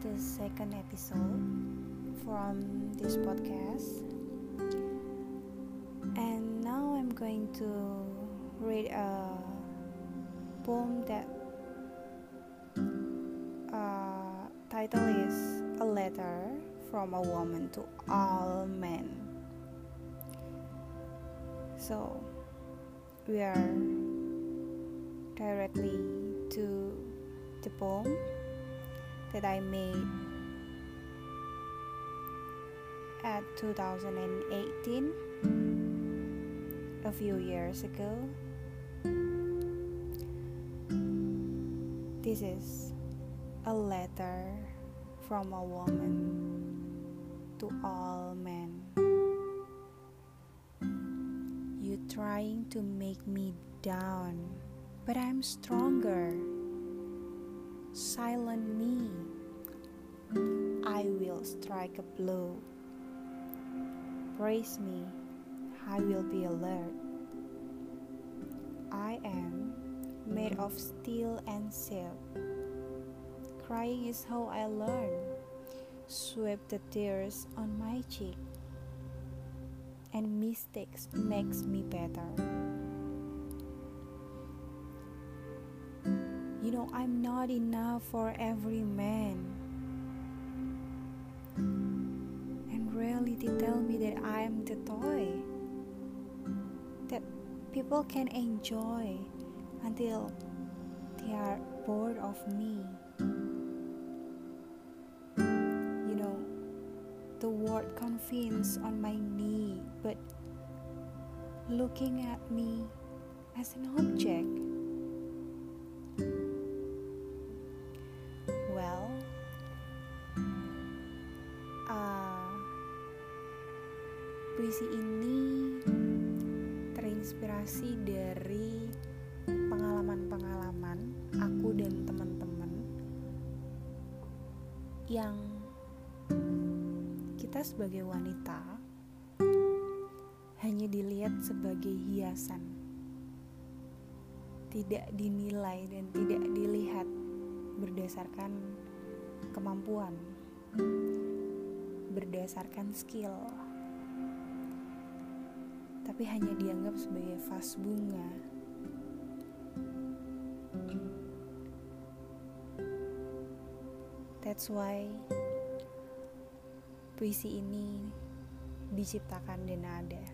second episode from this podcast. And now I'm going to read a poem that uh, title is A Letter from a Woman to All Men. So we are directly to the poem that I made at 2018 a few years ago. This is a letter from a woman to all men. You trying to make me down, but I'm stronger. Silent me. I will strike a blow. Praise me. I will be alert. I am made of steel and silk. Crying is how I learn. Sweep the tears on my cheek. And mistakes makes me better. You know, I'm not enough for every man. And really reality tell me that I am the toy that people can enjoy until they are bored of me. You know, the word convince on my knee, but looking at me as an object. Puisi ini terinspirasi dari pengalaman-pengalaman aku dan teman-teman yang kita sebagai wanita hanya dilihat sebagai hiasan, tidak dinilai dan tidak dilihat berdasarkan kemampuan, berdasarkan skill, tapi hanya dianggap sebagai vas bunga. That's why puisi ini diciptakan dan ada.